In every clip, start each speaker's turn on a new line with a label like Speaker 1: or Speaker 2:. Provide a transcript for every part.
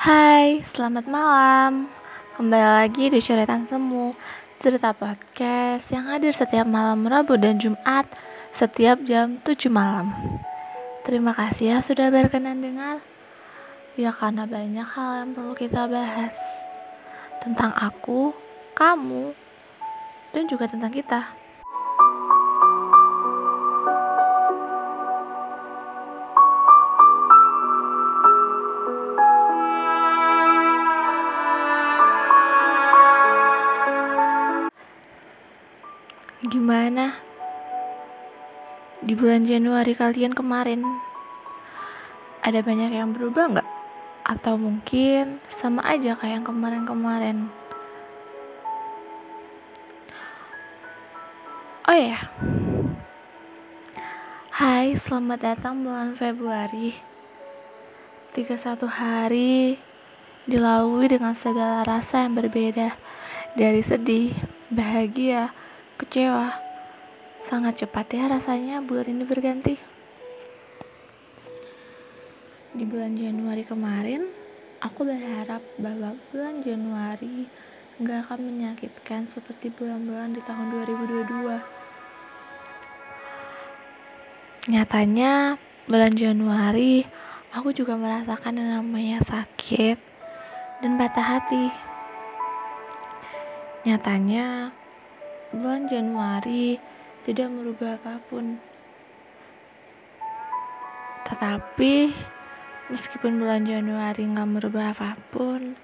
Speaker 1: Hai, selamat malam. Kembali lagi di Coretan Semu, cerita podcast yang hadir setiap malam Rabu dan Jumat setiap jam 7 malam. Terima kasih ya sudah berkenan dengar. Ya karena banyak hal yang perlu kita bahas. Tentang aku, kamu, dan juga tentang kita. Gimana? Di bulan Januari kalian kemarin ada banyak yang berubah nggak? Atau mungkin sama aja kayak yang kemarin-kemarin? Oh ya, Hai, selamat datang bulan Februari. 31 hari dilalui dengan segala rasa yang berbeda, dari sedih, bahagia, kecewa. Sangat cepat ya rasanya bulan ini berganti. Di bulan Januari kemarin, aku berharap bahwa bulan Januari gak akan menyakitkan seperti bulan-bulan di tahun 2022. Nyatanya, bulan Januari aku juga merasakan yang namanya sakit dan patah hati. Nyatanya, bulan Januari tidak merubah apa pun. Tetapi meskipun bulan Januari nggak merubah apa pun,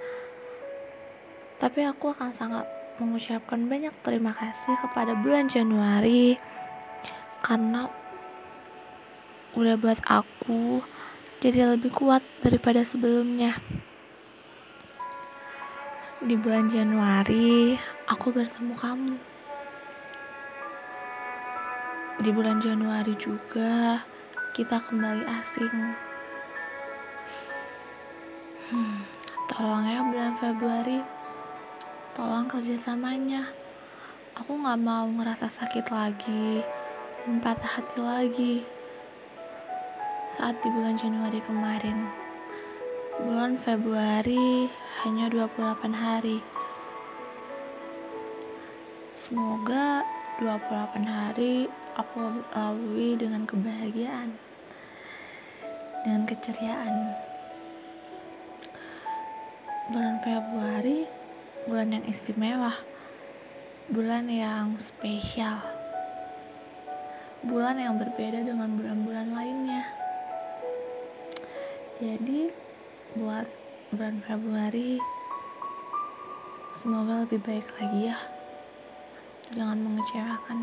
Speaker 1: tapi aku akan sangat mengucapkan banyak terima kasih kepada bulan Januari karena udah buat aku jadi lebih kuat daripada sebelumnya. Di bulan Januari, aku bertemu kamu di bulan Januari juga kita kembali asing. Hmm, tolong ya bulan Februari, tolong kerjasamanya. Aku gak mau ngerasa sakit lagi patah hati lagi saat di bulan Januari kemarin. Bulan Februari hanya 28 hari. Semoga 28 hari aku lalui dengan kebahagiaan dengan keceriaan. Bulan Februari bulan yang istimewa bulan yang spesial bulan yang berbeda dengan bulan-bulan lainnya. Jadi buat bulan Februari semoga lebih baik lagi ya jangan mengecewakan